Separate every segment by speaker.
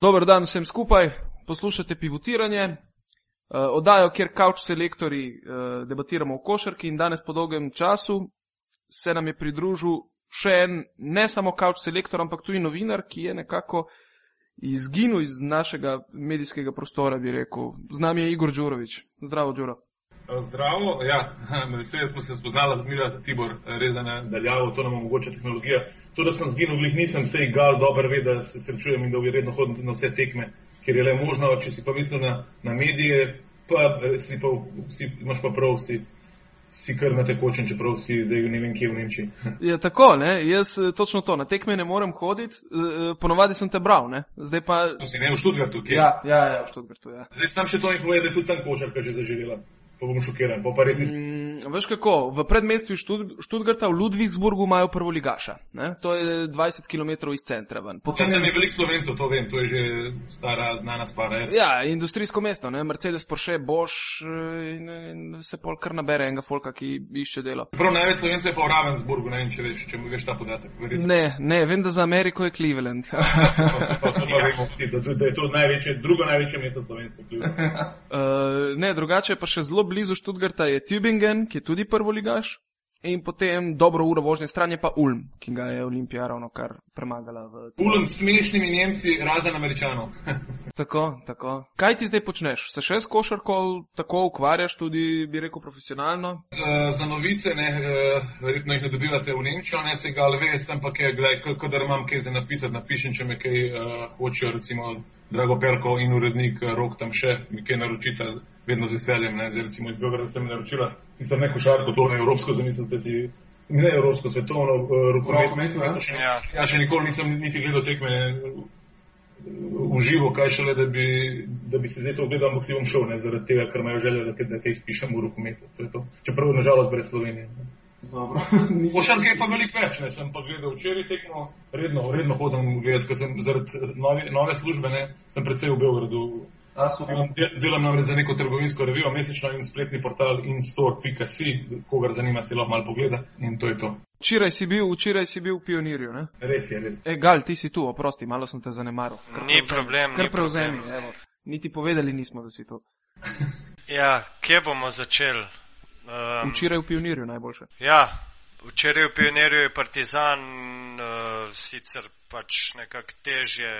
Speaker 1: Dober dan vsem skupaj, poslušate pivotiranje, uh, oddajo, kjer kavč selektori uh, debatiramo o košarki in danes po dolgem času se nam je pridružil še en ne samo kavč selektor, ampak tudi novinar, ki je nekako izginil iz našega medijskega prostora, bi rekel. Z nami je Igor Đurović. Zdravo, Đuro.
Speaker 2: Zdravo, ja, veseli smo se spoznali, da je Tibor res nadaljavo, to nam omogoča tehnologija. To, da sem zginil, glih nisem se igal, dobro ve, da se srečujem in da redno hodim na vse tekme, ker je le možno, če si pa mislil na, na medije, pa si pa, si, imaš pa prav, si, si kar na tekočem, čeprav si zdaj ne vem, kje v Nemčiji.
Speaker 1: Ja, tako, ne, jaz eh, točno to, na tekme ne morem hoditi, eh, ponovadi sem te bral, ne, zdaj pa.
Speaker 2: To si ne v Študgartu, kje?
Speaker 1: Ja, ja, ja, v Študgartu, ja.
Speaker 2: Zdaj sam še to mi pove, da je tudi tam košarka že zaživela pa bom šokiran. Pa res...
Speaker 1: mm, veš kako, v predmestju Študgarta v Ludvigsburgu imajo prvo ligaša. Ne? To je 20 km iz centra.
Speaker 2: Potem je veliko slovencev, to vem, to je že stara znana stvar.
Speaker 1: Ja, industrijsko mesto, ne? Mercedes, Porsche, Bosch in, in se pol kar nabere enega folka, ki išče delo.
Speaker 2: Prav največ slovencev je pa v Ravensburgu, ne vem, če veš, če veš ta podatek.
Speaker 1: Verjetno. Ne, ne, vem, da za Ameriko je Cleveland.
Speaker 2: pa, pa, pa, ja. vemo, vsi, da, da je to največje, drugo največje mesto slovensko.
Speaker 1: uh, ne, drugače pa še zelo blizu Študgarta je Tübingen, ki je tudi prvo ligaš. In potem dobro uro vožnje stran je pa Ulm, ki ga je Olimpija ravno kar premagala. V...
Speaker 2: Ulm s smešnimi Nemci, razen Američanov.
Speaker 1: tako, tako. Kaj ti zdaj počneš? Se še s košarko tako ukvarjaš, tudi bi rekel profesionalno?
Speaker 2: Z, za novice, ne, eh, verjetno jih ne dobivate v Nemčijo, ne se ga alve, sem pa kaj, gledaj, kadar imam kaj za napisati, napišem, če me kaj uh, hočejo, recimo Drago Perko in urednik uh, Rok tam še, mi kaj naročite vedno z veseljem. Ne? Zdaj, recimo, iz Beograda sem naročila, sicer ne košarko, to ne evropsko, zamislite si, ne evropsko, svetovno uh, rokomet. Ja. Ja. ja, še nikoli nisem niti gledal tekme v živo, kaj šele, da bi, da bi se zdaj to ogledal, ampak si bom šel, ne? zaradi tega, ker imajo želje, da, da kaj spišem v rokometu. Čeprav, nažalost, brez Slovenije. Košarke je pa veliko več, ne sem pa gledal včeraj tekmo, redno, redno hodim gledati, ker sem zaradi nove, nove službe, ne, sem predvsej v Beogradu Delam namreč za neko trgovinsko revijo, mesečno in spletni portal instore.si, kogar zanima, si lahko malo pogleda in to je to.
Speaker 1: Včeraj si bil, včeraj si bil v pionirju, ne?
Speaker 2: Res je, res.
Speaker 1: E, Gal, ti si tu, oprosti, malo sem te zanemaril.
Speaker 3: Kar ni prevzemi, problem,
Speaker 1: kar
Speaker 3: ni
Speaker 1: prevzemi,
Speaker 3: problem.
Speaker 1: evo. Niti povedali nismo, da si tu.
Speaker 3: Ja, kje bomo začeli? Um,
Speaker 1: Včeraj v pionirju najboljše.
Speaker 3: ja, včeraj v pionirju je Partizan uh, sicer pač nekako težje,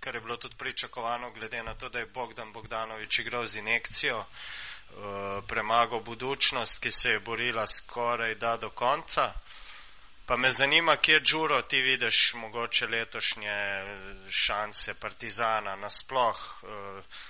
Speaker 3: kar je bilo tudi pričakovano, glede na to, da je Bogdan Bogdanovič igral z injekcijo, uh, premagal budučnost, ki se je borila skoraj da do konca. Pa me zanima, kje Džuro ti vidiš mogoče letošnje šanse Partizana nasploh, uh,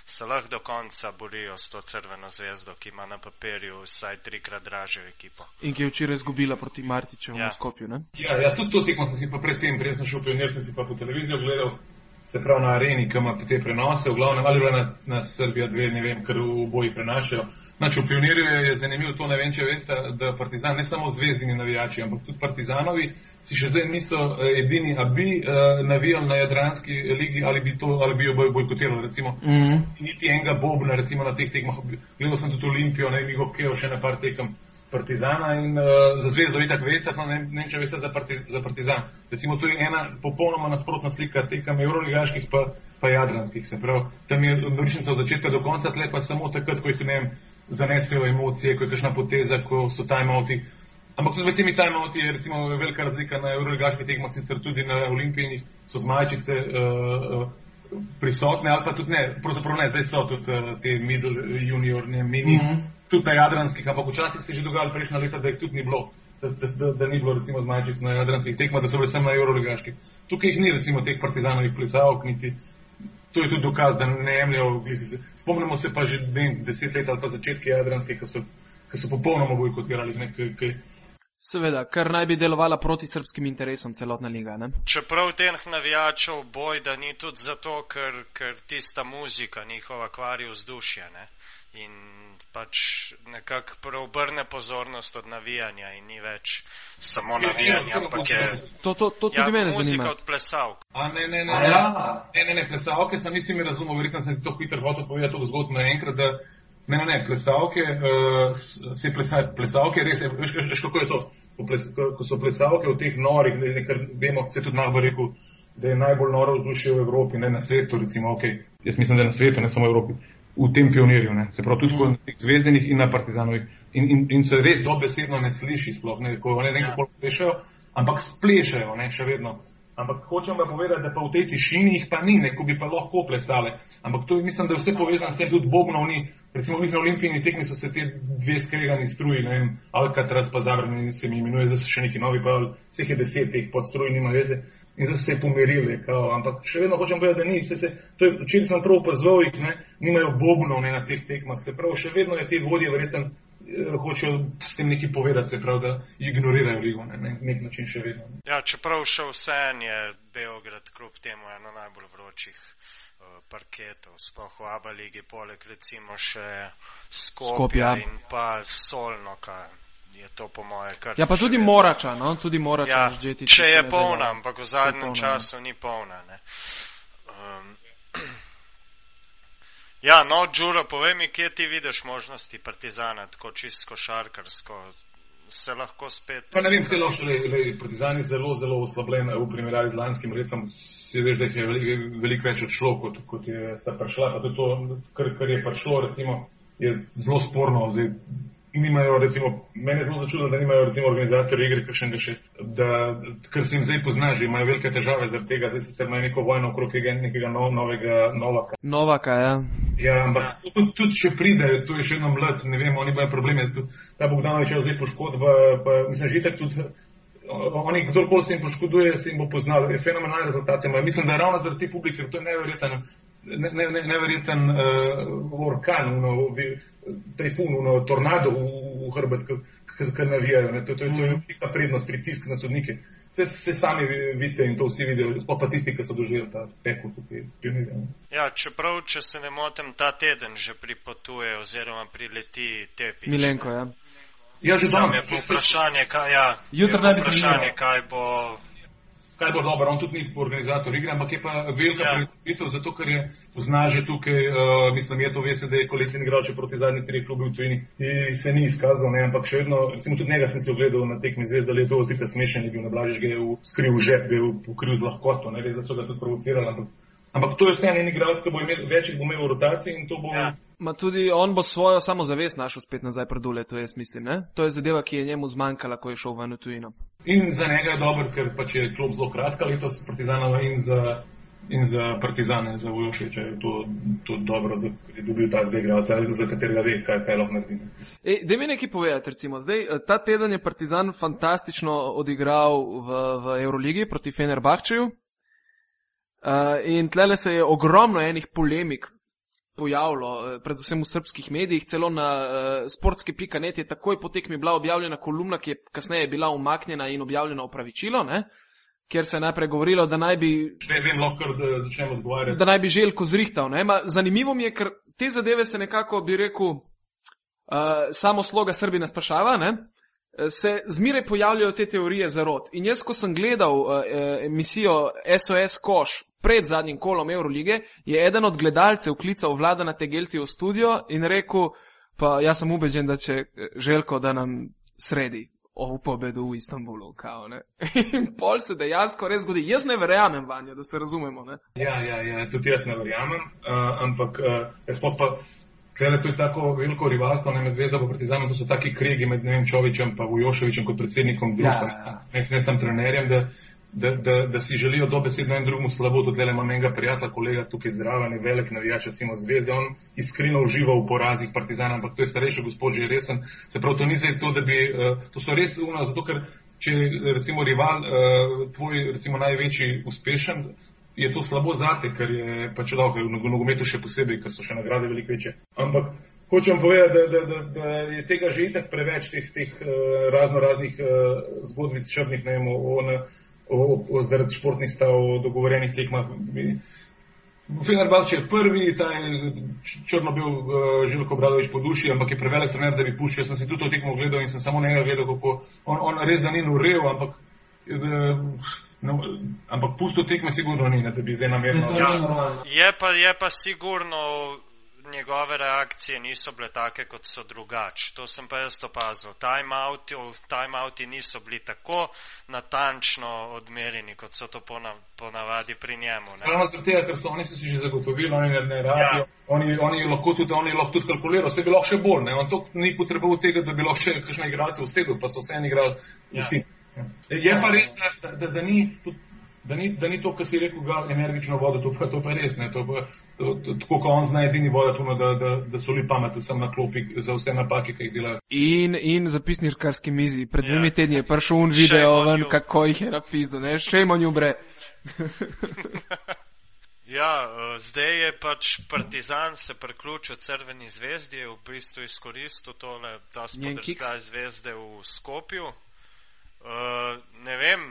Speaker 3: se lahko do konca borijo s to crveno zvezdo, ki ima na papirju vsaj trikrat dražjo ekipo.
Speaker 1: In ki je včeraj izgubila proti Martičevu
Speaker 3: Ja.
Speaker 1: v Skopju, ne?
Speaker 2: Ja, ja, tudi to tekmo sem si pa predtem, preden sem šel v pionir, sem si pa po televizijo gledal, se pravi na areni, ki ima te prenose, v glavnem ali na, na Srbija dve, ne vem, ker v boji prenašajo. Znači, v pionirju je zanimivo to, ne vem, če veste, da Partizan, ne samo zvezdini navijači, ampak tudi Partizanovi, si še zdaj niso eh, edini, a bi uh, navijali na Jadranski ligi ali bi, to, ali bi jo boj, bojkotirali, recimo.
Speaker 1: Mm -hmm.
Speaker 2: Niti enega bobna, recimo na teh tekmah. Gledal sem tudi Olimpijo, ne vem, Hokejo, še na par tekem. Partizana in uh, za zvezdo, vi tako veste, ne, vem, če veste za, parti, za Partizan. Recimo, to je ena popolnoma nasprotna slika tekem evroligaških pa, pa jadranskih. Se pravi, tam je norišnica od začetka do konca, tle pa samo takrat, ko jih ne vem, zanesejo emocije, ko je kakšna poteza, ko so timeouti. Ampak tudi v temi timeouti je recimo velika razlika na evroligaških tekmah, sicer tudi na olimpijnih so zmajčice. Uh, uh, prisotne ali pa tudi ne, pravzaprav ne, zdaj so tudi uh, te middle junior, ne mini, mm -hmm. Tudi na jadranskih, ampak včasih se je že dogajalo prejšnja leta, da jih tudi ni bilo, da, da, da, da ni bilo recimo zmajčic na jadranskih tekmah, da so bili samo na euroligaških. Tukaj jih ni recimo teh partizanovih plesavk, niti to je tudi dokaz, da ne jemljajo, spomnimo se pa že vem, deset let ali pa začetke jadranskih, ki so, ki so popolnoma bojkotirali nekaj.
Speaker 1: Seveda, kar naj bi delovala proti srpskim interesom celotna liga. Ne?
Speaker 3: Čeprav teh navijačev boj, da ni tudi zato, ker, ker tista muzika njihova kvari vzdušje ne? In pač nekako preobrne pozornost od navijanja in ni več samo navijanje, ampak je
Speaker 1: To, to, to tudi
Speaker 3: ja,
Speaker 1: mene
Speaker 3: muzika
Speaker 1: zanima.
Speaker 3: od plesavk.
Speaker 2: A ne, ne, ne,
Speaker 4: ja.
Speaker 2: ne, ne, ne, plesavke sem nisem razumel, verjetno sem to hitro hotel povedati to zgodbo naenkrat, da ne, ne, ne, plesavke, uh, se plesa, plesavke, res, je, veš, veš, veš, kako je to, ko, ples, ko, so plesavke v teh norih, ne, kar vemo, se tudi Nahbar rekel, da je najbolj noro vzdušje v Evropi, ne na svetu, recimo, ok, jaz mislim, da je na svetu, ne samo v Evropi, v tem pionirju, ne? se pravi tudi mm. na zvezdenih in na partizanovih. In, in, in se res dobesedno ne sliši, sploh ne, ko ne nekaj ja. plešajo, ampak splešajo, ne, še vedno. Ampak hočem vam povedati, da pa v tej tišini jih pa ni, neko bi pa lahko plesale. Ampak to mislim, da je vse povezano s tem, tudi Bobnovni, recimo v olimpijski tekmi so se te dve skregani struji, ne vem, Alcatraz pa zavrni se mi imenuje, zdaj so še neki novi, pa vseh je deset teh podstruj, nima veze. In zdaj so se pomirili, kao. ampak še vedno hočem povedati, da ni. Se, se, to je, včeraj sem prav opazoval, jih ne, nimajo Bobnov ne, na teh tekmah. Se pravi, še vedno je te vodje verjetno Eh, hočejo s tem nekaj povedati, se pravi, da ignorirajo ligo na ne, nek način še vedno.
Speaker 3: Ja, čeprav še vse je Beograd kljub temu eno najbolj vročih uh, parketov, sploh v Aba ligi, poleg recimo še Skopja, Skopja. in pa Solnoka. Je to po moje kar.
Speaker 1: Ja, pa tudi vedno. Morača, no, tudi Morača. Ja,
Speaker 3: žeti, če je polna, ampak v zadnjem polna, ja. času ne. ni polna. Ne. Um, Ja, no, Đuro, povej mi, kje ti vidiš možnosti Partizana, tako čisto košarkarsko, se lahko spet.
Speaker 2: Pa ne vem, se lahko le, Partizan je zelo, zelo oslabljen v primerjavi z lanskim letom. Si veš, da je veliko velik več odšlo, kot, kot je sta prišla, pa to, to kar, kar je prišlo, recimo, je zelo sporno. Zdaj, nimajo, recimo, mene zelo začudo, da nimajo, recimo, organizatorji igre, ker še ne še, da, ker se jim zdaj pozna, že imajo velike težave zaradi tega, zdaj se imajo neko vojno okrog nekega no, novega Novaka.
Speaker 1: Novaka, ja.
Speaker 2: Ja, ampak tudi, tudi če pride, to je še eno mlad, ne vem, oni imajo probleme, ta Bogdanovič je zdaj poškodba, pa mislim, že tako tudi. Oni, kdorkoli se jim poškoduje, se jim bo poznal, fenomenalne rezultate imajo. Mislim, da je ravno zaradi te publike, to je neverjetno ne, ne, ne, neverjeten uh, orkan, uno, tajfun, uno, tornado v, v hrbet, ki navijajo. To, to, to je mhm. velika prednost, pritisk na sodnike. Vse se sami vidite in to vsi vidijo, sploh pa tisti, ki so doživeli ta peko tukaj.
Speaker 3: Ja, čeprav, če se ne motim, ta teden že pripotuje oziroma prileti tepi.
Speaker 1: Milenko, ja.
Speaker 2: Ja, že danes.
Speaker 3: Vprašanje, kaj, ja,
Speaker 1: Jutro bi
Speaker 3: vprašanje, kaj bo
Speaker 2: kaj bo dobro, on tudi ni organizator igre, ampak je pa velika ja. prioritetov, zato ker je pozna že tukaj, uh, mislim, je to veste, da je kolektivni igrač proti zadnjih treh klubov v tujini in se ni izkazal, ne, ampak še vedno, recimo tudi njega sem si ogledal na tekmi zvezda, da je to zdaj smešen, je bil na blažiš, ga je skril v žep, je pokril z lahkoto, ne, res, da so ga tudi provocirali, ampak Ampak to je vse en igralec, ki bo imel več, bo imel v rotaciji in to bo. Ja.
Speaker 1: Ma tudi on bo svojo samozavest našel spet nazaj pred dole, to jaz mislim, ne? To je zadeva, ki je njemu zmanjkala, ko je šel ven v tujino.
Speaker 2: In za njega je dober, ker pač je klub zelo kratka letos Partizanova in za, in za Partizane, za Vojošeče je to, to dobro, da je dobil ta zdaj igralca, za katerega ve, kaj, kaj lahko naredi.
Speaker 1: E, da mi nekaj povedati, recimo, zdaj, eh, ta teden je Partizan fantastično odigral v, v Euroligi proti Fenerbahčeju. Uh, in tlele se je ogromno enih polemik pojavilo, uh, predvsem v srpskih medijih, celo na uh, sportski.net je takoj potekmi bila objavljena kolumna, ki je kasneje bila umaknjena in objavljena opravičilo, ne? kjer se je najprej govorilo, da naj bi.
Speaker 2: Ne vem, lahko da začnemo odgovarjati.
Speaker 1: Da naj bi želko zrihtal. Ma, zanimivo mi je, ker te zadeve se nekako, bi rekel, uh, samo sloga Srbina sprašava, ne? se zmeraj pojavljajo te teorije zarot. In jaz, ko sem gledal uh, emisijo SOS Koš pred zadnjim kolom Eurolige, je eden od gledalcev klical vlada na Tegelti v studio in rekel, pa jaz sem ubeđen, da će Željko da nam sredi ovu pobedu u Istanbulu, kao ne. In pol se dejansko res zgodi. Jaz ne verjamem vanje, da se razumemo, ne.
Speaker 2: Ja, ja, ja, tudi jaz ne verjamem, uh, ampak uh, jaz pa Cele to je tako veliko rivalstvo, ne med zvezdo pa partizanom, to so taki krigi med Čovičem pa Vujoševičem kot predsednikom društva, ja, ja. ne, ne sem trenerjem, da, da, da, da si želijo dobesedno en drugmu slabo, tudi le imam enega prijatelja, kolega tukaj zraven, velik navijač, recimo zvezde, on iskreno uživa v porazih partizana, ampak to je starejši gospod že resen, se prav to ni zdaj to, da bi, uh, to so res uno, zato ker če recimo rival, uh, tvoj recimo največji uspešen, je to slabo zate, ker je pač lahko v nogometu še posebej, ker so še nagrade veliko večje. Ampak hočem povedati, da, da, da, da je tega že itak preveč teh, teh uh, razno raznih uh, zgodbic črnih, o, o, o zaradi športnih stav, o dogovorenih tekmah. Fenerbahče je prvi, ta je črno bil uh, Željko Bradovič po duši, ampak je prevelik trener, da bi puščal. Jaz sem si tudi to tekmo gledal in sem samo njega gledal, kako on, on res da ni urev, ampak uh, No, ampak pusto tekme sigurno ni, da bi zdaj namerno.
Speaker 3: Ja, je, pa, je pa sigurno njegove reakcije niso bile take, kot so drugač. To sem pa jaz opazil. Timeouti, timeouti niso bili tako natančno odmerjeni, kot so to ponavadi pri njemu.
Speaker 2: Ravno zaradi tega, ker so oni si že zagotovili, oni ne, ne rabijo, ja. oni, oni lahko tudi, oni lahko tudi kalkulirajo, se bi lahko še bolj, ne, on to ni potreboval tega, da bi lahko še kakšne igralce usedel, pa so vse igrali ja. vsi. Ja. Je pa res, da, da, da, ni tudi da ni, da ni to, kar si rekel, ga energično vodo, to pa, to pa res ne. To pa, tako kot on zna edini voditi, da, da, da so li pametni sem na klopi za vse napake, ki jih delajo.
Speaker 1: In, in zapisnikarski mizi. Pred dvemi ja. tedni je prišel un video, ven, kako jih je napisal, ne, še manj ubre.
Speaker 3: Ja, uh, zdaj je pač Partizan se priključil Crveni zvezdi, je v bistvu izkoristil tole, smo zdaj zvezde v Skopju. Uh, ne vem,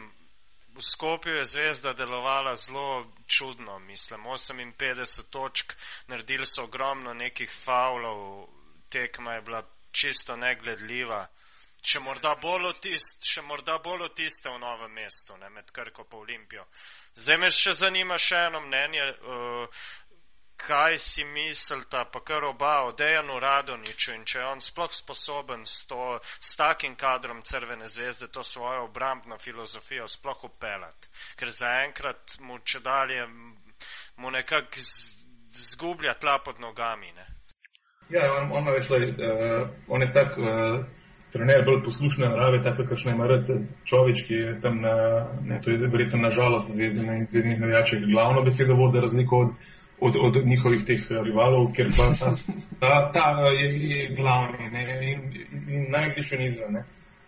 Speaker 3: v Skopju je zvezda delovala zelo čudno, mislim, 58 točk, naredili so ogromno nekih faulov, tekma je bila čisto negledljiva. Še morda bolj tist, še morda bolj tiste v novem mestu, ne, med Krko pa Olimpijo. Zdaj me še zanima še eno mnenje, uh, kaj si mislita, pa kar oba o Dejanu Radoniču in če je on sploh sposoben s, to, s takim kadrom Crvene zvezde to svojo obrambno filozofijo sploh upeljati. Ker zaenkrat mu če dalje mu nekako zgublja tla pod nogami. Ne?
Speaker 2: Ja, on, on, veš, lej, uh, on je tak uh, trener bolj poslušne narave, tako kakšne ima rad človeč, ki je tam na, ne, to je verjetno na žalost zvezdene in zvezdnih navijačev glavno besedo vod za razliko od od, od njihovih teh rivalov, ker pa ta, ta, ta je, je glavni ne, in, in najbližji izven.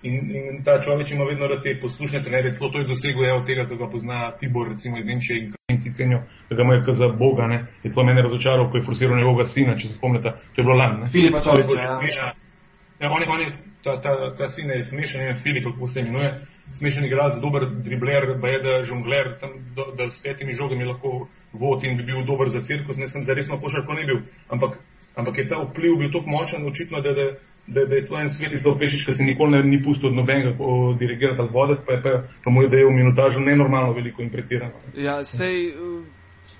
Speaker 2: In, in ta človek ima vedno te poslušne trenere, celo to je dosegel, evo tega, da ga pozna Tibor, recimo iz Nemčije in Krenci cenijo, da ga imajo za Boga, ne. Je celo mene razočaral, ko je forsiral njegovega sina, če se spomnite, to je bilo lani.
Speaker 1: Filip Čovič, ja.
Speaker 2: Ja, on je, on je, ta, ta, ta sin je smešen, je Filip, kako se imenuje, smešen igralec, dober dribler, bajeda, žongler, tam, do, da s petimi žogami lahko vod in bi bil dober za cirkus, ne sem za resno pošarko ne bil, ampak, ampak je ta vpliv bil tako močen, očitno, da, da, da, da je svoj svet izdal pešič, ki se nikoli ne, ni pustil od nobenega dirigirati ali voditi, pa je pa, pa mu je dejal minutažo nenormalno veliko in pretirano.
Speaker 1: Ja, sej, uh,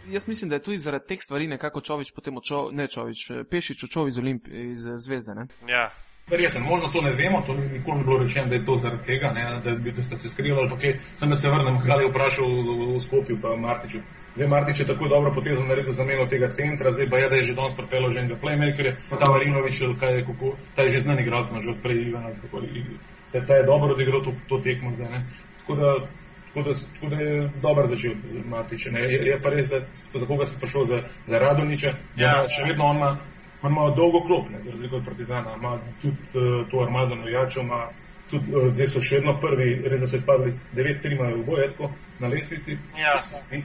Speaker 1: jaz mislim, da je tudi zaradi teh stvari nekako Čovič potem očo, ne Čovič, Pešič očov iz Olimpije, iz Zvezde, ne?
Speaker 3: Ja.
Speaker 2: Verjetno, možno to ne vemo, to nikoli ni bilo rečeno, da je to zaradi tega, ne, da bi ste se skrivali, ampak sem da se vrnem, kaj je vprašal v Skopju pa Martiču. Zdaj Martič je tako dobro potezo naredil za meno tega centra, zdaj pa je, da je že danes pripelo že enega playmakerja, pa ta Marinovič, kaj je, kako, ta je že znan igralec, že od prej Ivana, tako da ta je dobro odigral to, to tekmo zdaj, ne. Tako da, tako da, tako da je dobro začel Martič, ne. Je, je pa res, da za koga se sprašal za, za Radoniča, ja. da še vedno on ima ima dolgo klop, ne, za razliko od Partizana, ima tudi uh, to armado navijačev, ima tudi, uh, zdaj so še vedno prvi, res da so izpadli 9-3 imajo v bojetko na lestvici.
Speaker 3: Ja.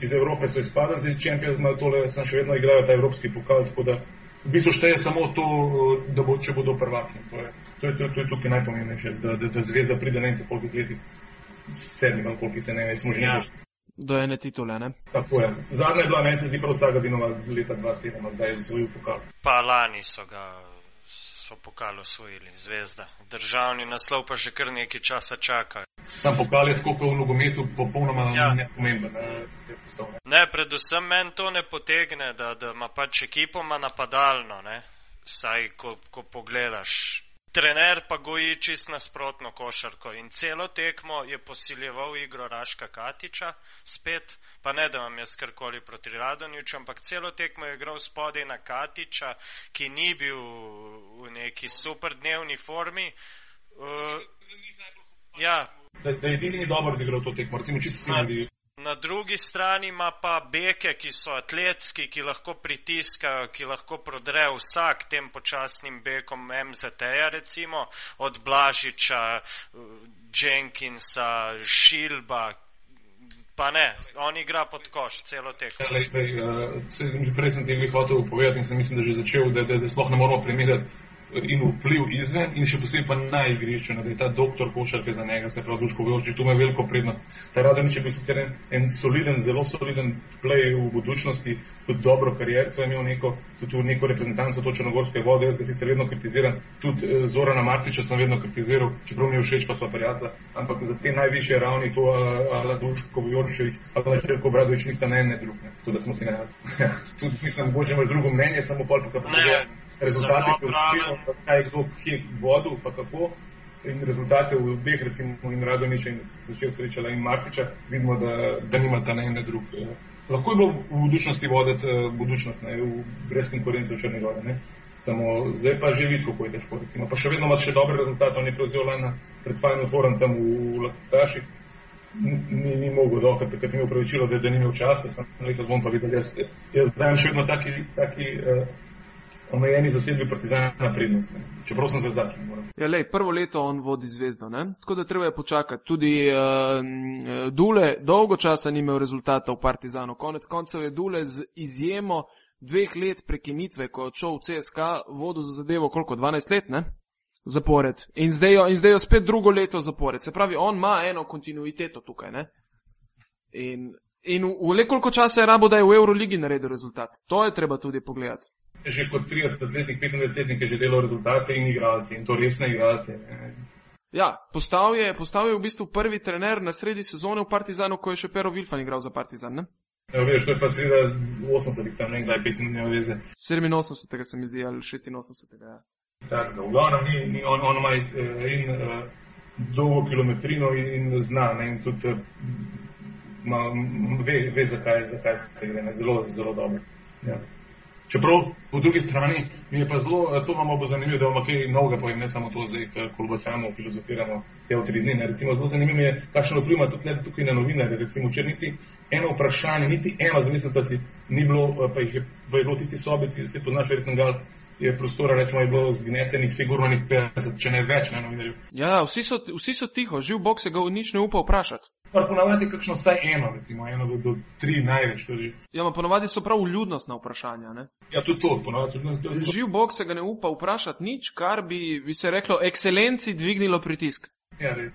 Speaker 2: Iz Evrope so izpadli, zdaj Champions ima tole, sem še vedno igrajo ta evropski pokal, tako da v bistvu šteje samo to, uh, da bo, če bodo prvaki. To je, to je, to je, to je tukaj najpomembnejše, da, da, da zvezda pride na nekaj koliko letih, sedmi, koliko se ne, smo že ja. nekaj
Speaker 1: do ene titule. Ne?
Speaker 2: Tako je. Zadnja je bila, meni se zdi, prav vsaka dinova leta 2007, da je zvojil pokal.
Speaker 3: Pa lani so ga. So pokalo osvojili, zvezda. Državni naslov pa že kar nekaj časa čaka.
Speaker 2: Sam pokal je tako v nogometu popolnoma ja. nepomemben. Ne,
Speaker 3: ne, predvsem meni to ne potegne, da, da ima pač ekipoma napadalno, ne. Saj, ko, ko pogledaš, trener pa goji čist nasprotno košarko in celo tekmo je posiljeval igro Raška Katiča, spet, pa ne da vam jaz karkoli proti Radonjiču, ampak celo tekmo je igral spodaj na Katiča, ki ni bil v neki super dnevni formi. Uh, ja.
Speaker 2: Da, da je edini dobro odigral to tekmo, recimo čisto si ne
Speaker 3: Na drugi strani ima pa beke, ki so atletski, ki lahko pritiskajo, ki lahko prodrejo vsak tem počasnim bekom MZT-ja, recimo od Blažiča, Jenkinsa, Šilba. Pa ne, on igra pod koš celo tekmo.
Speaker 2: Ja, uh, prej sem ti hotel povedati in sem mislim, da že začel, da, da, da sploh ne moramo primerjati in vpliv izven in še posebej pa na igrišču, da je ta doktor košarke za njega, se pravi Duško Vjočič, tu ima veliko prednost. Ta Radonič je bil sicer en, en soliden, zelo soliden play v budučnosti, tudi dobro karjerco je imel neko, tudi neko reprezentanco to črnogorske vode, jaz ga sicer vedno kritiziram, tudi eh, Zorana Martiča sem vedno kritiziral, čeprav mi je všeč pa sva prijatelja, ampak za te najviše ravni to ala Duško Vjočič, ala Željko Bradovič nista ne ene drug, ne, tudi da smo si ne ja, tudi mislim, bože imaš drugo mnenje, samo pol pa kako rezultate, ki učijo, kaj je kdo kje vodil, pa kako. In rezultate v obeh, recimo in Radoniča in začel srečala in Martiča, vidimo, da, da nimata na ene drug. Eh, lahko je bilo v budučnosti voditi uh, budučnost, ne, v brez konkurence v Črni Gori, ne. Samo zdaj pa že vidi, kako je težko, recimo. Pa še vedno ima še dobre rezultate, on je prevzel lana pred Final Forum tam v, Lataših, ni, ni mogel, dokaj, takrat mi je upravičilo, da, da ni imel časa, sem rekel, bom pa videl, jaz, jaz dajem še vedno taki, taki uh, omejeni zasedbi partizana prednost. Ne. Čeprav sem se zdaj.
Speaker 1: Ja, lej, prvo leto on vodi zvezdo, ne? tako da treba je počakati. Tudi uh, Dule dolgo časa ni imel rezultata v partizanu. Konec koncev je Dule z izjemo dveh let prekinitve, ko je odšel v CSK, vodil za zadevo koliko? 12 let, ne? Zapored. In zdaj, jo, in zdaj jo spet drugo leto zapored. Se pravi, on ima eno kontinuiteto tukaj, ne? In, in v, v le koliko časa je rabo, da je v Euroligi naredil rezultat. To je treba tudi pogledati
Speaker 2: že kot 30-letnik, 25-letnik je že delal rezultate in igralci in to resne igralce.
Speaker 1: Ja, postal je, postal je v bistvu prvi trener na sredi sezone v Partizanu, ko je še Pero Vilfan igral za Partizan. Ne?
Speaker 2: Ja, veš, to je pa seveda 80, tam nekdaj 85 ne veze.
Speaker 1: 87, se mi zdi, ali 86. Ja.
Speaker 2: Tako, v glavnem ni, ni on, on ima uh, in uh, dolgo kilometrino in, in zna, ne, in tudi uh, ma, ve, ve zakaj, zakaj se gre, ne, zelo, zelo dobro. Ja. Čeprav po drugi strani mi je pa zelo, eh, to imamo bo zanimivo, da imamo kaj novega povem, ne samo to zdaj, ko bo samo filozofiramo cel tri dni. Ne. Recimo zelo zanimivo je, kakšno vpliv ima tudi tukaj na novinarje. Recimo, če niti eno vprašanje, niti eno, zamislite si, ni bilo, eh, pa jih je, pa je bilo tisti sobici, se poznaš verjetno gal, je prostora, rečemo, je bilo zgnetenih sigurno nih 50, če ne več, ne novinarjev.
Speaker 1: Ja, vsi so, vsi so tiho, živ bok se ga nič ne upa vprašati.
Speaker 2: Pa ponavadi kakšno vsaj eno, recimo eno do, do tri največ. Tudi.
Speaker 1: Ja, ma ponavadi so prav ljudnostna vprašanja, ne?
Speaker 2: Ja, tudi to, ponavadi. To, to.
Speaker 1: Živ bok se ga ne upa vprašati nič, kar bi, bi se reklo, ekscelenci dvignilo pritisk.
Speaker 2: Ja, res.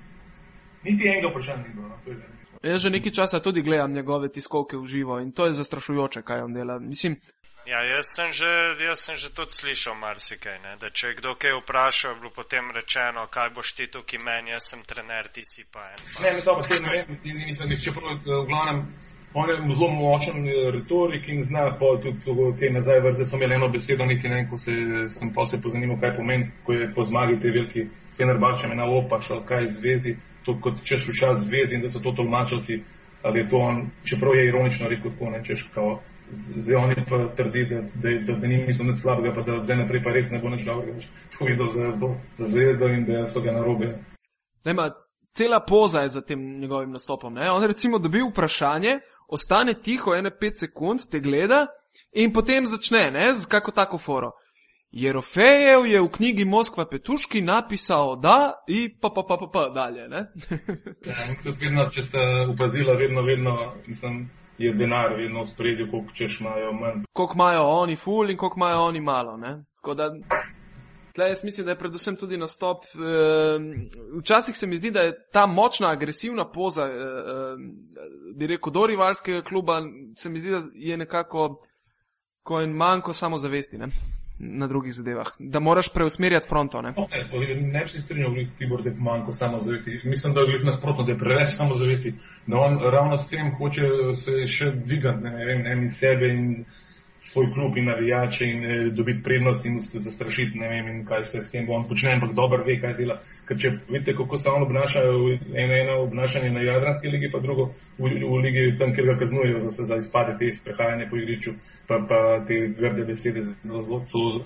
Speaker 2: Niti enega vprašanja ni bilo, no, to je zanimivo.
Speaker 1: Jaz že nekaj časa tudi gledam njegove tiskovke v živo in to je zastrašujoče, kaj on dela. Mislim,
Speaker 3: Ja, jaz sem že, jaz sem že tudi slišal marsikaj, ne? da če je kdo kaj vprašal, je bilo potem rečeno, kaj boš ti tukaj meni, jaz sem trener, ti si pa en.
Speaker 2: Pa. Ne, ne, to pa se ne vem, nisem nič, čeprav v glavnem, on je zelo močen retorik in zna pa tudi kaj nazaj vrze, so imeli eno besedo, niti ne, ko se, sem pa se pozanimal, kaj pomeni, ko je po zmagi te veliki Svener Barčem na opa šel, kaj zvezdi, to kot češ v čas zvezdi in da so to tolmačalci, ali je to on, čeprav je ironično rekel, tako ne češ kao zdaj oni pa trdi, da, da, da, da ni mislil nič slabega, pa da zdaj naprej pa res ne bo nič dobrega več povedal za, za zvezdo in da so ga narobe.
Speaker 1: Nema, cela poza je za tem njegovim nastopom. Ne? On recimo dobi vprašanje, ostane tiho ene pet sekund, te gleda in potem začne, ne, z kako tako foro. Jerofejev je v knjigi Moskva Petuški napisal, da in pa pa pa pa pa dalje.
Speaker 2: ja, tudi vedno, če ste upazili, vedno, vedno, mislim, je denar vedno v spredju, koliko češ imajo manj.
Speaker 1: Koliko imajo oni ful in koliko imajo oni malo. Da, tle jaz mislim, da je predvsem tudi nastop. Eh, včasih se mi zdi, da je ta močna, agresivna poza, eh, bi rekel, do rivalskega kluba, se mi zdi, da je nekako ko en manjko samozavesti. Ne? Na drugih zadevah, da moraš preusmerjati fronto. Ne,
Speaker 2: okay, ne bi se strinjal, Tibor, da je manjko samozavesti. Mislim, da je nasprotno, da je preveč samozavesti, da on ravno s tem hoče se še dvigati, ne vem, ne, iz sebe in svoj klub in navijače in eh, dobiti prednost in se zastrašiti, ne vem, kaj se s tem bo on počne, ampak dober ve, kaj dela. Ker če vidite, kako se on obnaša, eno, eno obnašanje na Jadranski ligi, pa drugo v, v ligi tam, kjer ga kaznujejo za, za izpade te sprehajanje po igriču, pa, pa te grde besede zelo, zelo, zelo.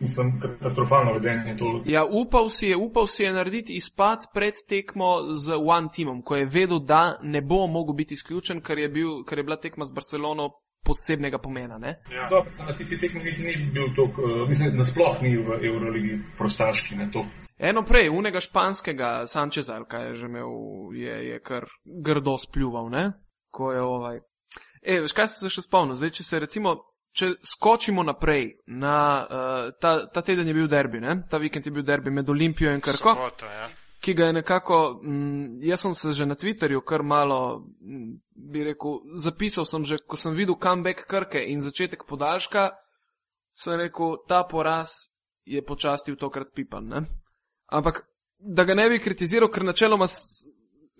Speaker 2: Mislim, katastrofalno vedenje.
Speaker 1: Ja, upal si je, upal si je narediti izpad pred tekmo z One Teamom, ko je vedel, da ne bo mogel biti izključen, ker je, bil, ker je bila tekma z Barcelono posebnega pomena.
Speaker 2: Ja. Dobro, na tisti tekmi niti ni bil tako, uh, mislim, nasploh ni v Euroligi prostaški. Ne,
Speaker 1: Eno prej, unega španskega Sančeza, kaj je že imel, je, je kar grdo spljuval, ne? ko je ovaj. E, veš, kaj sem se še spomnil? Zdaj, če se recimo, če skočimo naprej, na, uh, ta, ta teden je bil derbi, ne? ta vikend je bil derbi med Olimpijo in Krko.
Speaker 3: Soboto, ja.
Speaker 1: Ki ga je nekako, m, jaz sem se že na Twitterju kar malo, m, bi rekel, zapisal sem že, ko sem videl comeback Krke in začetek podaljška, sem rekel, ta poraz je počastil tokrat pipan. Ne? Ampak, da ga ne bi kritiziral, ker načeloma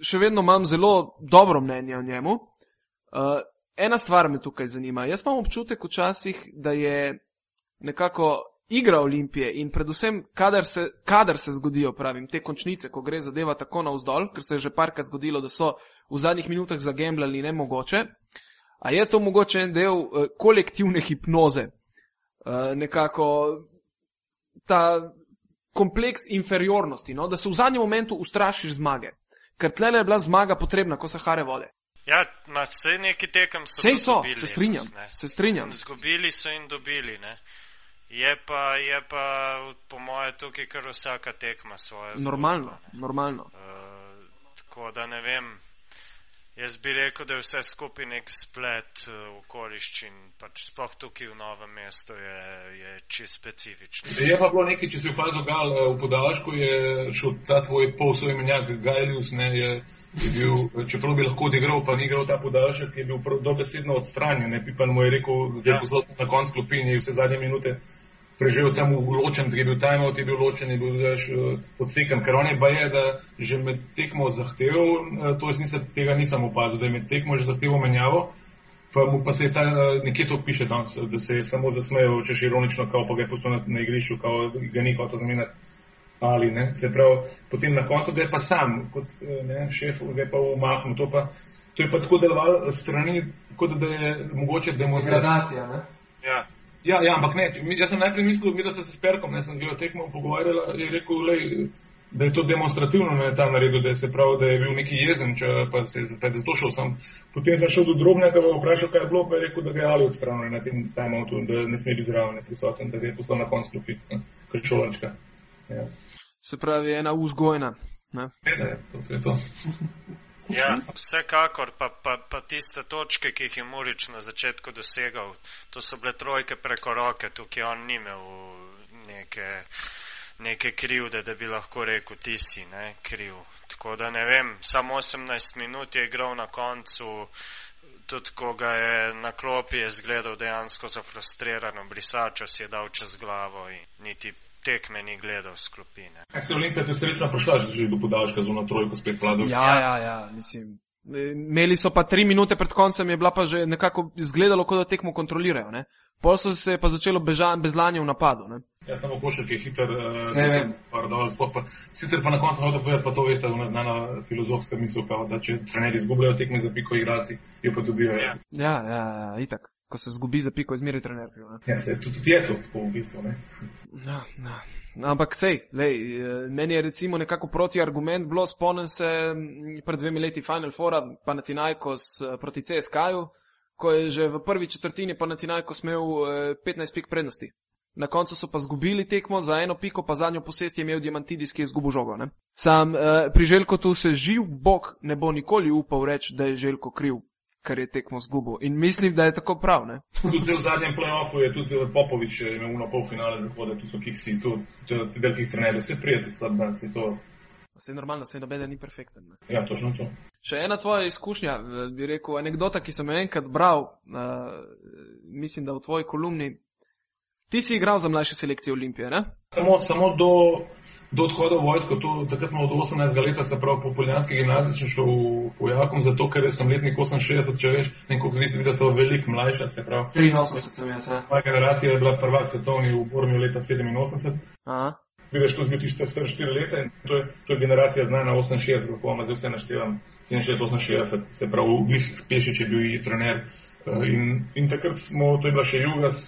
Speaker 1: še vedno imam zelo dobro mnenje o njemu. Uh, ena stvar me tukaj zanima. Jaz imam občutek včasih, da je nekako igra Olimpije in predvsem, kadar se, kadar se zgodijo, pravim, te končnice, ko gre zadeva tako navzdol, ker se je že parkrat zgodilo, da so v zadnjih minutah zagemljali nemogoče. A je to mogoče en del uh, kolektivne hipnoze? Uh, nekako ta kompleks inferiornosti, no? da se v zadnjem momentu ustrašiš zmage. Ker tle je bila zmaga potrebna, ko se hare vode.
Speaker 3: Ja, na vse neki tekem so.
Speaker 1: Sej so,
Speaker 3: dobili
Speaker 1: se strinjam,
Speaker 3: ne.
Speaker 1: se strinjam.
Speaker 3: Zgubili so in dobili, ne. Je pa, je pa po moje tukaj kar vsaka tekma svoje.
Speaker 1: Normalno, normalno.
Speaker 3: Uh, tako da ne vem. Jaz bi rekel, da je vse skupaj nek splet uh, okoliščin, pač sploh tukaj v novem mestu je, je čist specifično.
Speaker 2: Je pa bilo nekaj, če si opazil, gal, eh, v podaljšku je šel ta tvoj polsojmenjak Gajlius, ne, je, je bil, čeprav bi lahko odigral, pa ni igral ta podaljšek, je bil dobesedno odstranjen, ne, Pipan mu je rekel, da je
Speaker 3: Ja.
Speaker 2: poslal na konc klopi in vse zadnje minute preživel tam ločen, ker je bil timeout, je bil ločen, je bil veš, eh, odsekan, ker on je pa je, da že med tekmo zahteval, eh, to jaz nisem, tega nisem opazil, da je med tekmo že zahteval menjavo, pa mu pa se je ta, eh, nekje to piše danes, da se je samo zasmejal, če še ironično, kao pa ga je pustil na, na igrišču, kao ga ni hotel zamenjati. Ali ne, se pravi, potem na koncu ga je pa sam, kot ne, šef, ga je pa umaknil. To, pa, to je pa tako delovalo strani, kot da je mogoče demonstracija.
Speaker 3: Ja,
Speaker 2: Ja, ja, ampak ne, jaz sem najprej mislil, mi da se s Perkom, ne sem bil tekmo pogovarjala, je rekel, lej, da je to demonstrativno ne, tam naredil, da je se pravi, da je bil neki jezen, če pa se pa je zato šel sam. Potem sem šel do drobnega, pa vprašal, kaj je bilo, pa je rekel, da ga je ali odstranil na tem timeoutu, da ne sme biti zraven ne, prisoten, da ga je poslal na konc klopi, ne, kot šolančka. Ja.
Speaker 1: Se pravi, ena vzgojna. Ne?
Speaker 2: Ne, to, to je to.
Speaker 3: Ja vsekakor pa, pa, pa tiste točke, ki jih je Murič na začetku dosegal, to so bile trojke preko roke, tukaj on ni imel neke, neke krivde, da bi lahko rekel, ti si ne, kriv. Tako da ne vem, samo 18 minut je igral na koncu, tudi ko ga je na klopi je zgledal dejansko zafrustrirano, brisačo si je dal čez glavo in niti tekme ni gledal s klopine.
Speaker 2: Kaj se Olimpija te srečno prišla, že do podaljška z ono trojko spet vladal?
Speaker 1: Ja, ja, ja, mislim. Imeli so pa tri minute pred koncem, je bila pa že nekako izgledalo, kot da tekmo kontrolirajo. Ne? Pol so se je pa začelo beža, bezlanje v napadu. Ne?
Speaker 2: Ja, samo košark je hiter,
Speaker 1: Saj vem.
Speaker 2: uh, sicer pa na koncu hoče povedati, pa to veste, ona znana filozofska misel, kao, da če trenerji izgubljajo tekme za piko, igralci jo pa dobijo.
Speaker 3: Ja.
Speaker 1: Ja, ja, ja, itak. Ko se zgubi za piko, izmeri trener. kriv.
Speaker 2: Ja, se, tudi, tudi je to tako v bistvu. Ne?
Speaker 1: Ja, ja. Ampak sej, lej, eh, meni je recimo nekako proti argument bilo, spomnim se pred dvemi leti Final Fora, pa na Tinajkos eh, proti CSK-ju, ko je že v prvi četrtini pa na Tinajkos imel eh, 15 pik prednosti. Na koncu so pa zgubili tekmo za eno piko, pa zadnjo posest je imel Diamantidis, ki je zgubil žogo. Ne? Sam eh, pri Željko tu se živ bog ne bo nikoli upal reči, da je Željko kriv, ker je tekmo zgubil. In mislim, da je tako prav. Ne?
Speaker 2: Tudi v zadnjem play-offu je tudi Popovič eh, imel na polfinale zahoda, tu so kiksi, tu ti velikih trenerjev, vse prijeti slabdanci, to.
Speaker 1: Vse je normalno, vse nobene ni perfekten. Ne?
Speaker 2: Ja, točno to.
Speaker 1: Še ena tvoja izkušnja, eh, bi rekel, anekdota, ki sem jo enkrat bral, uh, mislim, da v tvoji kolumni. Ti si igral za mlajše selekcije Olimpije, ne?
Speaker 2: Samo, samo do, do odhoda v vojsko, to, takrat smo od 18 leta, se pravi po Poljanski gimnaziji, sem šel v vojakom, zato ker sem letnik 68, če veš, koliko vi da so veliko mlajša, se pravi.
Speaker 1: 83 sem jaz, ne?
Speaker 2: Moja generacija je bila prvak svetovni v Bornju leta 87.
Speaker 1: Aha.
Speaker 2: Vidiš, to je bil tisti star 4 leta in to je, to je generacija znana 68, lahko vam zdaj vse naštevam. 67, 68, se pravi, Glih Spešič je bil trener. eh, In, in takrat smo, to je bila še Jugas,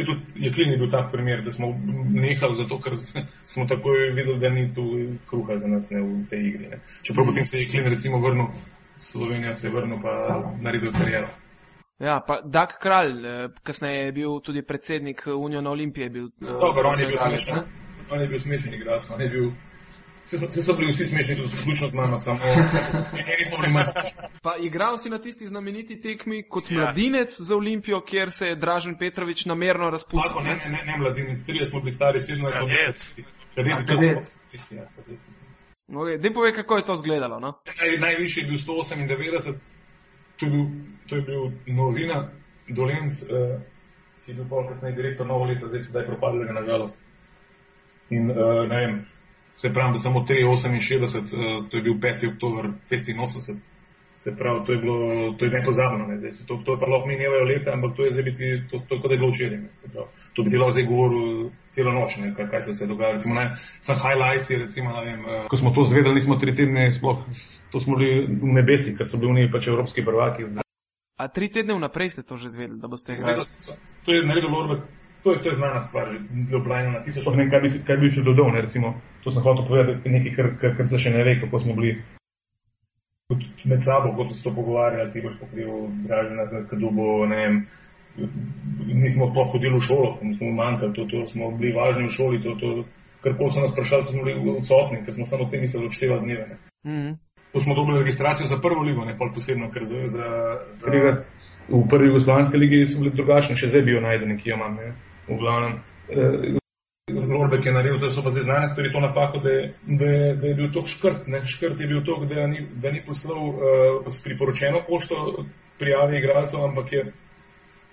Speaker 2: se tudi Jeklin je bil tak primer, da smo nehali zato, ker smo takoj videli, da ni tu kruha za nas ne, v tej igri. Ne. Čeprav potem se je Jeklin recimo vrnil, Slovenija se je vrnil pa naredil kariero.
Speaker 1: Ja, pa Dak Kralj, eh, kasneje je bil tudi predsednik Uniona Olimpije. Bil, eh,
Speaker 2: Dobro, on je bil smešen. On je bil smešen igralec, on je bil Vsi so bili vsi smešni, tudi vključno z mano, samo nekaj smo bili manj.
Speaker 1: Pa igral si na tisti znameniti tekmi kot ja. mladinec za Olimpijo, kjer se je Dražen Petrovič namerno razpustil.
Speaker 2: Tako, ne, ne, ne, ne mladinec, tri smo bili stari, sedem let.
Speaker 3: Kadet.
Speaker 2: Kadet.
Speaker 1: Kadet. Okay, Dej povej, kako je to izgledalo. No?
Speaker 2: Naj, najvišji je bil 198, to je bil, to je bil novina, Dolenc, eh, ki je bil pol kasneje direktor novo leto, zdaj se je propadlega na žalost. In uh, ne vem, se pravi, da samo 368, uh, to je bil 5. oktober 85. Se pravi, to je bilo, to je nepozabno, ne, zdaj, to, to je pa lahko minjevajo leta, ampak to je zdaj biti, to, to je kot da je bilo včeraj. To bi ti lahko zdaj govoril celo noč, ne, kaj, kaj se se dogaja. Recimo, ne, sem highlights, recimo, ne vem, uh, ko smo to zvedeli, nismo tri tedne sploh, to smo bili v nebesi, ker so bili oni pač evropski prvaki. Zdaj.
Speaker 1: A tri tedne vnaprej ste to že zvedeli, da boste igrali?
Speaker 2: To je naredil Lorbek To je, to je znana stvar, že Ljubljana na tisoč. Ne kaj bi, kaj bi še dodal, ne, recimo, to sem hotel povedati, nekaj, kar, kar, kar se še ne ve, kako smo bili med sabo, kot so pogovarjali, ti boš pokril dražena, kdo bo, ne vem, nismo pa hodili v šolo, smo manjkali, to, to smo bili važni v šoli, to, to, kar pol so nas vprašali, smo bili odsotni, ker smo samo te mislili odštevati dneve. Ne. Mm -hmm. To smo dobili registracijo za prvo ligo, ne pol posebno, ker za, za, za... V prvi jugoslovanski ligi so bili drugačni, še zdaj bi jo najdeni, ki jo imam. Ne v glavnem. Lorbek je naredil, da so pa zdaj znane stvari to napako, da, da, da je bil to škrt. Ne? Škrt je bil to, da ni, da ni poslal uh, s priporočeno pošto prijave igralcev, ampak je,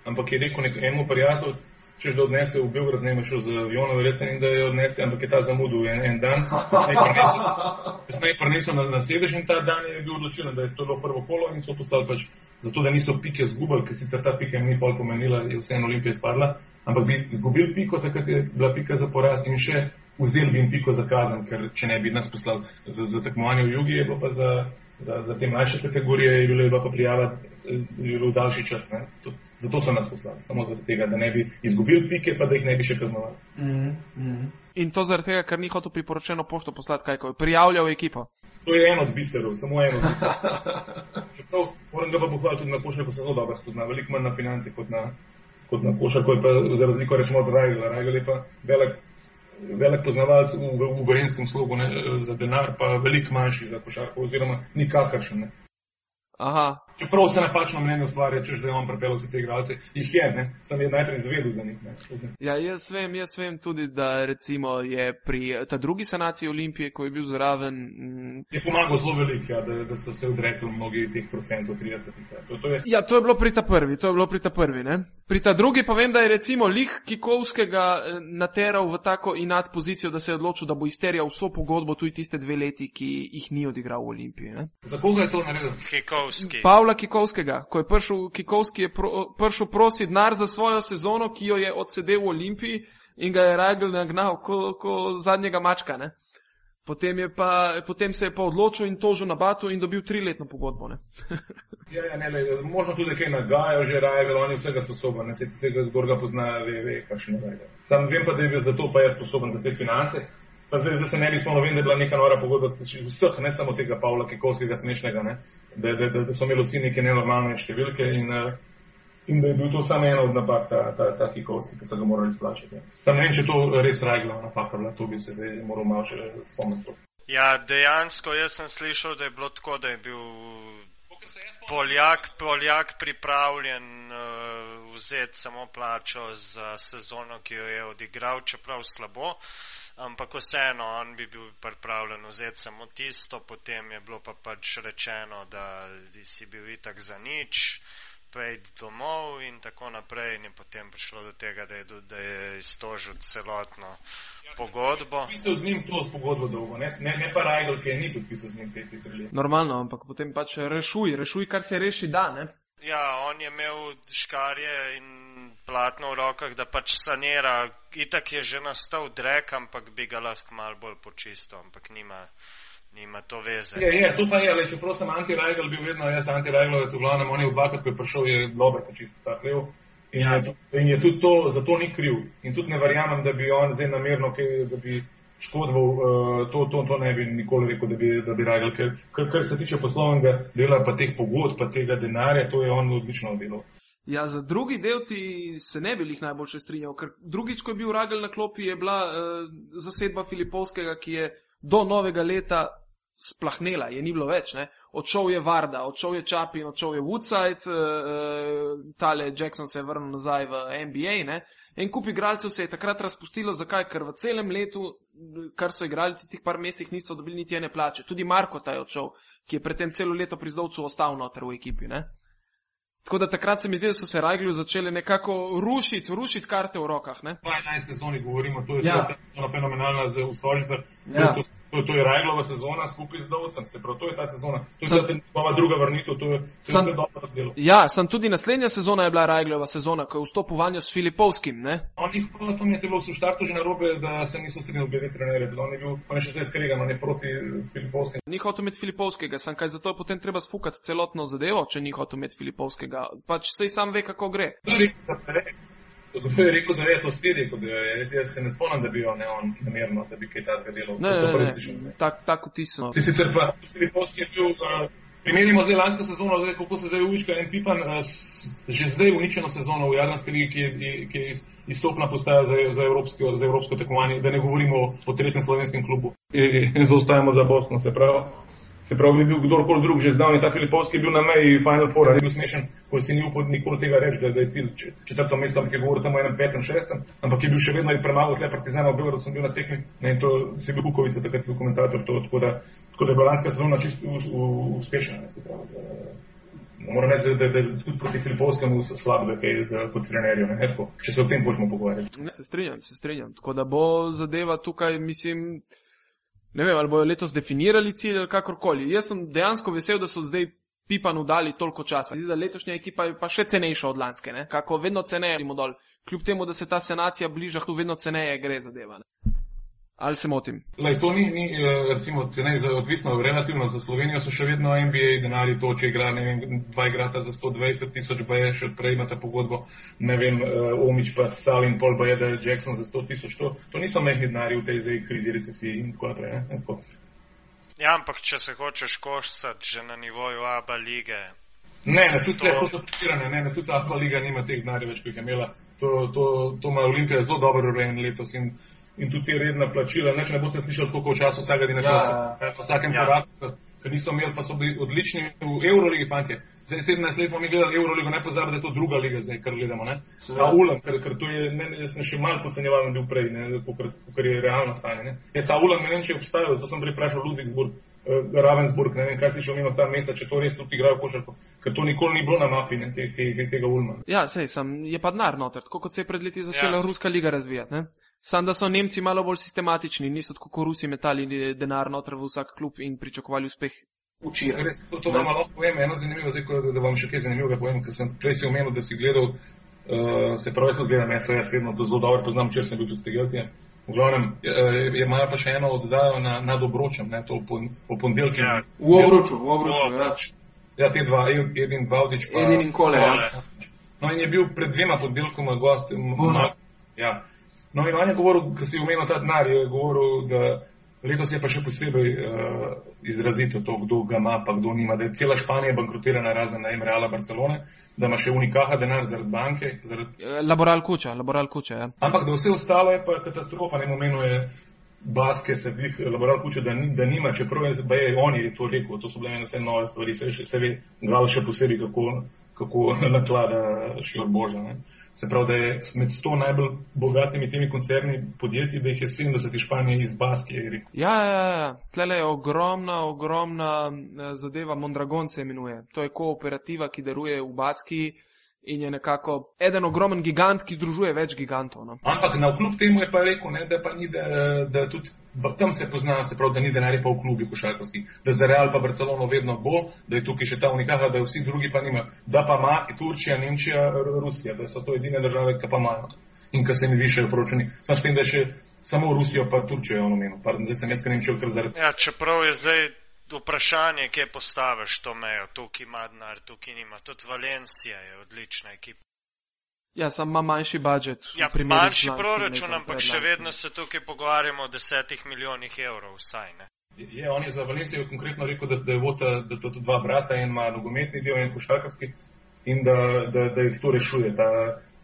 Speaker 2: ampak je rekel nekemu prijatelju, češ da odnese v Beograd, ne šel z avionom, verjetno in da je odnese, ampak je ta zamudil en, en dan. Kasneje prinesel na, na sedež in ta dan je bil odločen, da je to bilo prvo kolo in so postali pač, zato da niso pike zgubili, ker sicer ta pika jim ni pol pomenila, je vseeno Olimpija izpadla ampak bi izgubili piko, takrat je bila pika za poraz in še vzeli bi jim piko za kazen, ker če ne bi nas poslali za, za tekmovanje v jugi, je bilo pa za, za, za te mlajše kategorije, je bilo pa prijava, bilo daljši čas. Ne? To, zato so nas poslali, samo zaradi tega, da ne bi izgubili pike, pa da jih ne bi še kaznovali. Mm
Speaker 1: -hmm. In to zaradi tega, ker ni hotel priporočeno pošto poslati, kaj ko je prijavljal ekipo.
Speaker 2: To je eno od biserov, samo eno od biserov. Čeprav moram ga pa pohvaliti tudi na pošte, ko se zelo dobro spozna, veliko manj na finance kot na, kot na košarko, je pa za razliko rečemo od Rajgla. Rajgl je pa velik, velik poznavalec v, v, gorinskem slogu ne, za denar, pa veliko manjši za košarko, oziroma nikakršen.
Speaker 1: Aha.
Speaker 2: Čeprav se napačno mnenje ustvarja, če že on prepel vse te igralce, jih je, ne? sem jih najprej izvedel za njih. Ne?
Speaker 1: Ja, jaz vem, jaz vem tudi, da recimo je pri ta drugi sanaciji Olimpije, ko je bil zraven.
Speaker 2: Mm, je pomagal zelo veliko, ja, da, da so se odrekli mnogi teh procentov, 30. To, to je...
Speaker 1: Ja, to je bilo pri ta prvi, to je bilo pri ta prvi, ne? Pri ta drugi pa vem, da je recimo Lik Kikovskega eh, nateral v tako inat pozicijo, da se je odločil, da bo izterjal vso pogodbo tudi tiste dve leti, ki jih ni odigral v Olimpiji. Ne?
Speaker 2: Za koga je to naredil?
Speaker 3: Kikovski.
Speaker 1: Pavla Kikovskega, ko je prišel Kikovski, je pro, prišel prosi denar za svojo sezono, ki jo je odsedel v Olimpiji in ga je Rajgl nagnal kot ko zadnjega mačka. Ne? Potem, pa, potem se je pa odločil in tožil na Batu in dobil triletno pogodbo.
Speaker 2: ja, ja, ne, le, možno tudi kaj nagajajo, že raje, on je vsega sposoben, ne se tega, kdo ga pozna, ve, ve kakšno je. Sam vem pa, da je bil zato pa jaz sposoben za te finance. Pa zdaj, zdaj se ne bi spomnil, vem, da je bila neka nora pogodba vseh, ne samo tega Pavla Kikovskega smešnega, ne, da, da, da, da so imeli vsi neke nenormalne številke in uh, in da je bil to samo ena od napak, ta, ta, ta Kikovski, ki so ga morali izplačati. Sam ne vem, če to res rajgla napaka, bila, to bi se zdaj moral malo še spomniti.
Speaker 3: Ja, dejansko jaz sem slišal, da je bilo tako, da je bil Poljak, Poljak pripravljen uh, vzeti samo plačo za sezono, ki jo je odigral, čeprav slabo. Ampak vseeno, on bi bil pripravljen vzeti samo tisto, potem je bilo pa pač rečeno, da si bil itak za nič prej domov in tako naprej. In je potem prišlo do tega, da je, da je iztožil celotno ja, pogodbo.
Speaker 2: Pisal z njim to pogodbo dolgo, ne, ne, ne pa Rajgl, ki je ni podpisal z njim te tri leta.
Speaker 1: Normalno, ampak potem pač rešuj, rešuj, kar se reši da, ne?
Speaker 3: Ja, on je imel škarje in platno v rokah, da pač sanira. Itak je že nastal drek, ampak bi ga lahko mal bolj počistil, ampak nima nima to veze.
Speaker 2: Je, je, to pa je, ali čeprav sem anti-rajgal bil vedno, jaz anti-rajgalovec, v glavnem on je v dvakrat, ko je prišel, je dobro počistil ta hlev. In, ja. in je tudi to, zato ni kriv. In tudi ne verjamem, da bi on zdaj namerno, kaj, da bi škodoval, uh, to, to, to ne bi nikoli rekel, da bi, da bi rajgal. Ker, kar, kar se tiče poslovnega dela, pa teh pogod, pa tega denarja, to je on odlično delal.
Speaker 1: Ja, za drugi del ti se ne bi jih najbolj strinjal, ker drugič, ko je bil Ragel na klopi, je bila uh, zasedba Filipovskega, ki je do novega leta splahnela, je ni bilo več. Ne? Odšel je Varda, odšel je Čapin, odšel je Woodside, uh, tale Jackson se je vrnil nazaj v NBA. Ne? En kup igralcev se je takrat razpustilo, zakaj? Ker v celem letu, kar so igrali v tistih par mesecih, niso dobili niti ene plače. Tudi Marko ta je odšel, ki je predtem celo leto pri zdovcu ostal noter v ekipi. Ne? Tako da takrat se mi zdi, da so se Rajglu začeli nekako rušiti, rušiti karte v rokah. Ne?
Speaker 2: 12 sezoni govorimo, to je ja. fenomenalna za ustvarjalce. Ja. To, to je Rajglova sezona skupaj z Dovcem, se pravi, to je ta sezona. To je sem, ta druga vrnitev, to je
Speaker 1: sem, vse dobro delo. Ja, sem tudi naslednja sezona je bila Rajglova sezona, ko je vstopil vanjo s Filipovskim, ne?
Speaker 2: On jih pa to mi je bilo v štartu že narobe, da se niso strinjali glede trenerja, on je bil, on je še zdaj skregan, on je proti Filipovskim.
Speaker 1: Ni hotel imeti Filipovskega, sem kaj zato potem treba sfukati celotno zadevo, če ni hotel imeti Filipovskega. Pač sej sam ve, kako gre.
Speaker 2: To je rekel, Kdo je rekel, da je to spiri, kot je jaz, jaz se ne spomnim, da bi jo ne on namerno, da bi kaj takega delal.
Speaker 1: Ne, ne, ne, ne. Tak, tako tisto.
Speaker 2: Si sicer pa, tudi posti je bil, uh, primerjamo zdaj lansko sezono, zdaj kako se zdaj uvička en pipan, uh, že zdaj uničeno sezono v Jadranski ligi, ki je, ki je izstopna postaja za, za, evropsko, za evropsko tekmovanje, da ne govorimo o tretjem slovenskem klubu. In zaostajamo za Bosno, se pravi. Se pravi, bi bil kdorkoli drug že zdavni, ta Filipovski je bil na meji Final Four, je bil smešen, ko si ni upal nikoli tega reči, da, da je cilj četrto mesto, ampak je govoril samo o enem petem, šestem, ampak je bil še vedno premalo tle partizana, bil, da sem bil na tekmi, ne, in to si bil Kukovica, takrat bil komentator, to, tako, da, tako da je bila lanska sezona čisto uspešna, ne, se pravi. Da, moram reči, da, je tudi proti Filipovskemu slabo, da je kot trenerju, ne, tako, če se o tem počnemo pogovarjati.
Speaker 1: Se strinjam, se strinjam, tako da bo zadeva tukaj, mislim, ne vem, ali bojo letos definirali cilj ali kakorkoli. Jaz sem dejansko vesel, da so zdaj Pipanu dali toliko časa. Zdi se, da letošnja ekipa je pa še cenejša od lanske, ne? kako vedno ceneje idemo dol. Kljub temu, da se ta senacija bliža, tu vedno ceneje gre zadeva. Ne? Ali se motim?
Speaker 2: Lej, to ni, ni eh, recimo, cenej za odvisno, relativno za Slovenijo so še vedno NBA denarji, to, če igra, ne vem, dva igrata za 120 tisoč, pa je še odprej imate pogodbo, ne vem, uh, Omič pa Salin, Paul pa je, da je Jackson za 100 tisoč, to, to niso mehni denarji v tej zdaj krizi recesiji in tako naprej. Ne? Tako.
Speaker 3: Ja, ampak če se hočeš košati že na nivoju ABA lige.
Speaker 2: Ne, ne, tudi to... fotografiranje, ne, ne, tudi ABA liga nima teh denarjev več, kot jih je imela. To, to, to ima Olimpija zelo dobro urejen letos in in tudi te redna plačila. Neč ne boste slišali, koliko časa vsega dne ja, ja. po vsakem ja. koraku, ker niso imeli, pa so bili odlični v Euroligi, fantje. Zdaj 17 let smo mi gledali Euroligo, ne pozabi, da je to druga liga, zdaj kar gledamo. Ta ulam, ker, ker to je, ne, jaz sem še malo podcenjeval, bil prej, ne, ker je realno stanje. Ne. Jaz ta ulam ne vem, če je obstajal, zato sem prej vprašal Ludvigsburg, uh, Ravensburg, ne vem, kaj si še omenil ta mesta, če to res tudi igrajo košarko, ker to nikoli ni bilo na mapi ne, te, te, te, tega ulma.
Speaker 1: Ja, sej, sem, je pa denar noter, tako kot se je pred leti začela ja. Ruska liga razvijati. Ne. Sam da so Nemci malo bolj sistematični, niso tako kot Rusi metali denar noter v vsak klub in pričakovali uspeh.
Speaker 2: Včeraj. Res, to, to vam lahko povem, eno zanimivo, zdaj, da, da vam še kaj zanimivega povem, ker sem prej si omenil, da si gledal, uh, se pravi, da gledam, jaz, jaz vedno to zelo dobro poznam, če sem bil tudi stegelti. V glavnem, je imajo pa še eno oddajo na, nad obročem, ne, to v, v ponedeljki. Ja.
Speaker 1: V obroču, v obroču, ja.
Speaker 2: Ja, te dva, Edin Bavdič.
Speaker 1: Pa, Edin in Kole, ja.
Speaker 2: No in je bil pred dvema ponedeljkoma gost. Ja. No, in on je govoril, ko si omenil ta denar, je govoril, da letos je pa še posebej uh, izrazito to, kdo ga ima, pa kdo nima. Da je cela Španija bankrotirana razen na Emreala Barcelone, da ima še unikaha denar zaradi banke. Zaradi...
Speaker 1: Eh, laboral kuča, laboral kuča, ja.
Speaker 2: Ampak da vse ostalo je pa katastrofa, ne omenuje. Baske se dvih laboral kuče, da, da nima, čeprav je, je on je to rekel, to so bile ene vse nove stvari, se, se ve, gledal še posebej, kako, kako naklada šir Boža. Ne. Se pravi, da je med 100 najbolj bogatimi temi koncerni podjetji, da jih je 70 iz Španije iz Baskije.
Speaker 1: Ja, ja, ja. tle je ogromna, ogromna eh, zadeva, Mondragon se imenuje. To je kooperativa, ki deluje v Baskiji in je nekako eden ogromen gigant, ki združuje več gigantov. No.
Speaker 2: Ampak na vkljub temu je pa rekel, ne, da, pa ni, da, da tudi tam se pozna, se pravi, da ni denarja pa v klubi košarkarskih, da za Real pa Barcelono vedno bo, da je tukaj še ta unikaha, da vsi drugi pa nima, da pa ima Turčija, Nemčija, Rusija, da so to edine države, ki pa imajo in ki se mi višajo proračuni. Sam s tem, da je še samo Rusijo pa Turčijo je ono menil, zdaj sem jaz, ker Nemčijo kar zaradi.
Speaker 3: Ja, čeprav je zdaj vprašanje, kje postaviš to mejo, tukaj ima denar, tukaj nima. Tudi Valencija je odlična ekipa.
Speaker 1: Ja, sam ima manjši budžet.
Speaker 3: Ja, manjši proračun, ampak še vedno se tukaj pogovarjamo o desetih milijonih evrov vsaj. Ne?
Speaker 2: Je, on je za Valencijo konkretno rekel, da, da je vota, da to dva brata, en ima nogometni del, en košarkarski in da, da, da jih to rešuje. Ta,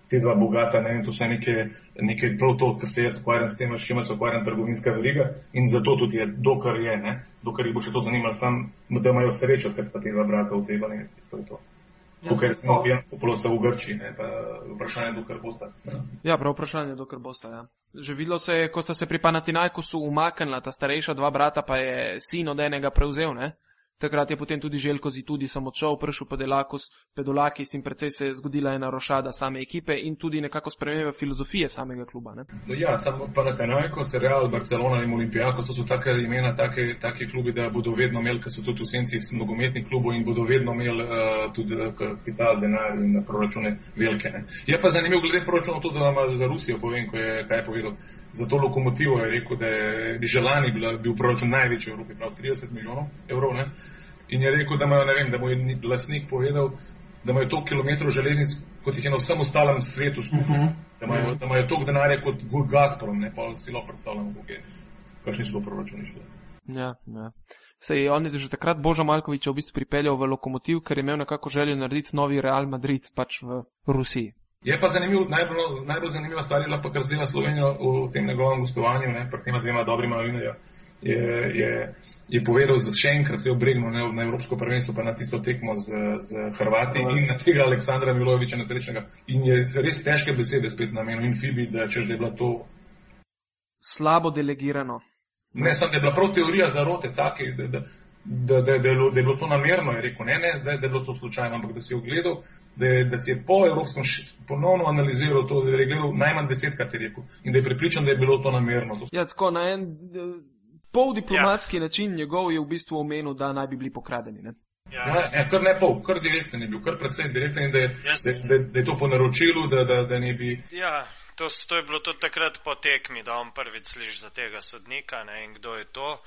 Speaker 2: te dva bogata, ne vem, to so neke, neke prav to, kar se jaz ukvarjam s tem, s čimer se ukvarjam trgovinska veriga in zato tudi je, dokar je, ne, dokar jih bo še to zanimalo, sam, da imajo srečo, ker sta te dva brata v tej balenci, to je to. Tukaj smo ja, kupili se v Grčiji, ne, pa vprašanje, dokar bosta. Ja.
Speaker 1: ja, prav vprašanje, dokar bosta, ja. Že videlo se je, ko sta se pri Panatinajkusu umaknila, ta starejša dva brata pa je sin od enega prevzel, ne? Takrat je potem tudi Željko Zitudi sem odšel, prišel Pedolakis, Pedolakis in predvsej se je zgodila ena rošada same ekipe in tudi nekako sprememba filozofije samega kluba. Ne?
Speaker 2: No ja, samo Panathinaikos, Real, Barcelona in Olimpijako, to so take imena, take, take klubi, da bodo vedno imeli, ker so tudi v senci nogometnih klubov in bodo vedno imeli uh, tudi uh, kapital, denar in proračune velike. Ne? Je pa zanimivo glede proračunov to, da vam za Rusijo povem, ko je kaj povedal. Za to lokomotivo je rekel, da je že lani bil proračun največji v Evropi, prav 30 milijonov evrov. Ne? In je rekel, da, imajo, vem, da mu je lasnik povedal, da imajo toliko kilometrov železnic, kot jih je na vsem ostalem svetu skupaj. Uh -huh. Da imajo, -huh. imajo toliko denarja kot Gazprom, ne pa si lahko predstavljamo, kakšni so proračuni šli.
Speaker 1: Ja, ja. Sej on je že takrat Božo Malkovič v bistvu pripeljal v lokomotiv, ker je imel nekako željo narediti novi Real Madrid pač v Rusiji.
Speaker 2: Je pa zanimiv, najbolj, najbolj zanimiva stvar je bila pa, kar zdaj Slovenijo v tem njegovem gostovanju, ne, pred tema dvema dobrima novinarja je, je, je povedal še enkrat se obregnil na, na Evropsko prvenstvo, pa na tisto tekmo z, z Hrvati in na tega Aleksandra Miloviča nesrečnega. In je res težke besede spet namenil in Fibi, da češ, da je bilo to.
Speaker 1: Slabo delegirano.
Speaker 2: Ne, sem, da je bila prav teorija zarote take, da, da, da, da, da, da je bilo to namerno, je rekel, ne, ne, da, da je bilo to slučajno, ampak da si je ogledal, da, je, da si je po Evropskem ponovno analiziral to, da je gledal najmanj desetkrat, je rekel, in da je pripričan, da je bilo to namerno.
Speaker 1: Ja, tako na en pol diplomatski ja. način njegov je v bistvu omenil, da naj bi bili pokradeni. Ne?
Speaker 2: Ja, ja, ja, kar ne pol, kar direkten je bil, kar predvsem direkten, da, yes. da, da, da je to po naročilu, da, da, da ne bi.
Speaker 3: Ja, to, to je bilo tudi takrat po tekmi, da on prvič sliši za tega sodnika ne, in kdo je to.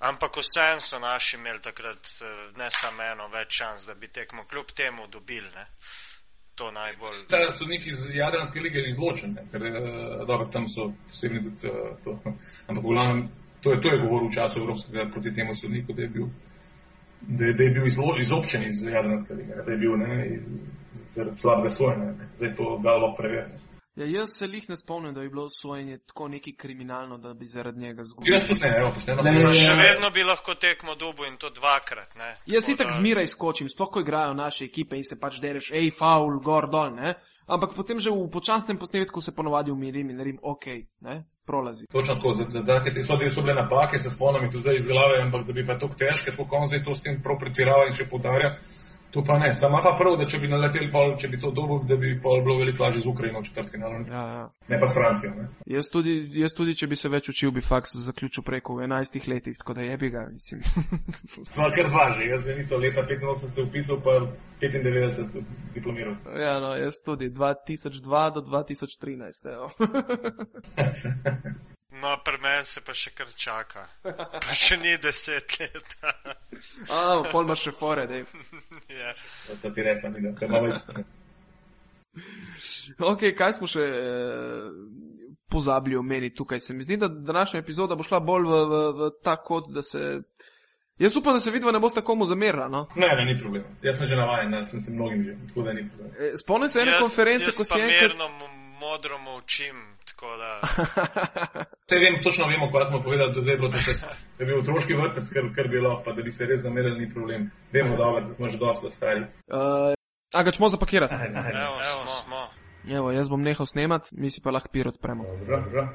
Speaker 3: Ampak vsem so naši imeli takrat eh, ne samo eno več šans, da bi tekmo kljub temu dobili. Ne. To najbolj.
Speaker 2: Ta sodnik iz Jadranske lige je izločen, ker uh, dobro, tam so posebni tudi uh, to. Ampak v glavnem To je, to je govoril v času Evropskega proti temu sodniku, da je bil, da je, da je bil izlo, izobčen iz Jadranske lige, da je bil ne, zaradi slabega sojenja. Zdaj to dalo preverjati.
Speaker 1: Ja, jaz se jih ne spomnim, da bi bilo sojenje tako neki kriminalno, da bi zaradi njega zgubili.
Speaker 2: Jaz tudi ne, evo,
Speaker 3: ne, ne, ne. Še vedno bi lahko tekmo dubu in to dvakrat. Ne.
Speaker 1: Jaz si tako da... zmeraj skočim, sploh ko igrajo naše ekipe in se pač dereš, hej, faul, gor dol, ne. Ampak potem že v počasnem posnetku se ponovadi umirim in naredim, ok, ne, prolazi.
Speaker 2: Točno tako, za, za take te so, so bile napake, se spomnim tudi zdaj iz glave, ampak da bi pa to težke, tako konc je to s tem prav pretirava in še podarja. To pa ne, sama pa prav, da če bi naleteli, pol, če bi to dobil, da bi bilo veliko lažje z Ukrajino v četrtki, ja, ja. ne pa s Francijo. Ne.
Speaker 1: Jaz, tudi, jaz tudi, če bi se več učil, bi faks zaključil preko v 11 letih, tako da je bi ga, mislim.
Speaker 2: Smo kar važi, jaz sem isto leta 85 se upisal, pa 95 diplomiral.
Speaker 1: Ja, no, jaz tudi, 2002 do 2013, evo.
Speaker 3: No, pri meni se pa še kar čaka. Pa še ni deset let.
Speaker 1: A, pol imaš še fore, da je.
Speaker 2: Ja. To ti rekam, da te malo izpustim.
Speaker 1: Ok, kaj smo še eh, pozabili omeniti tukaj? Se mi zdi, da današnja epizoda bo šla bolj v, v, v ta kot, da se. Jaz upam, da se vidva ne boste komu zamerila. No?
Speaker 2: Ne, ne, ni problem. Jaz sem že navajen, da sem se mnogim že.
Speaker 1: E, Spomnim se ene konference, ko si enkrat.
Speaker 3: Enkrat modro molčim. Da...
Speaker 2: Vse vem, točno vemo, kaj smo povedali, da je bilo to, da je bil otroški vrtec, kar, kar bilo, pa da bi se res zamerili, ni problem. Vemo, da, da smo že dosta stari.
Speaker 1: Uh, a ga čemo zapakirati?
Speaker 3: Evo, evo, smo.
Speaker 1: Evo, jaz bom nehal snemat, mi si pa lahko pir odpremo.
Speaker 2: Dobro, dobro.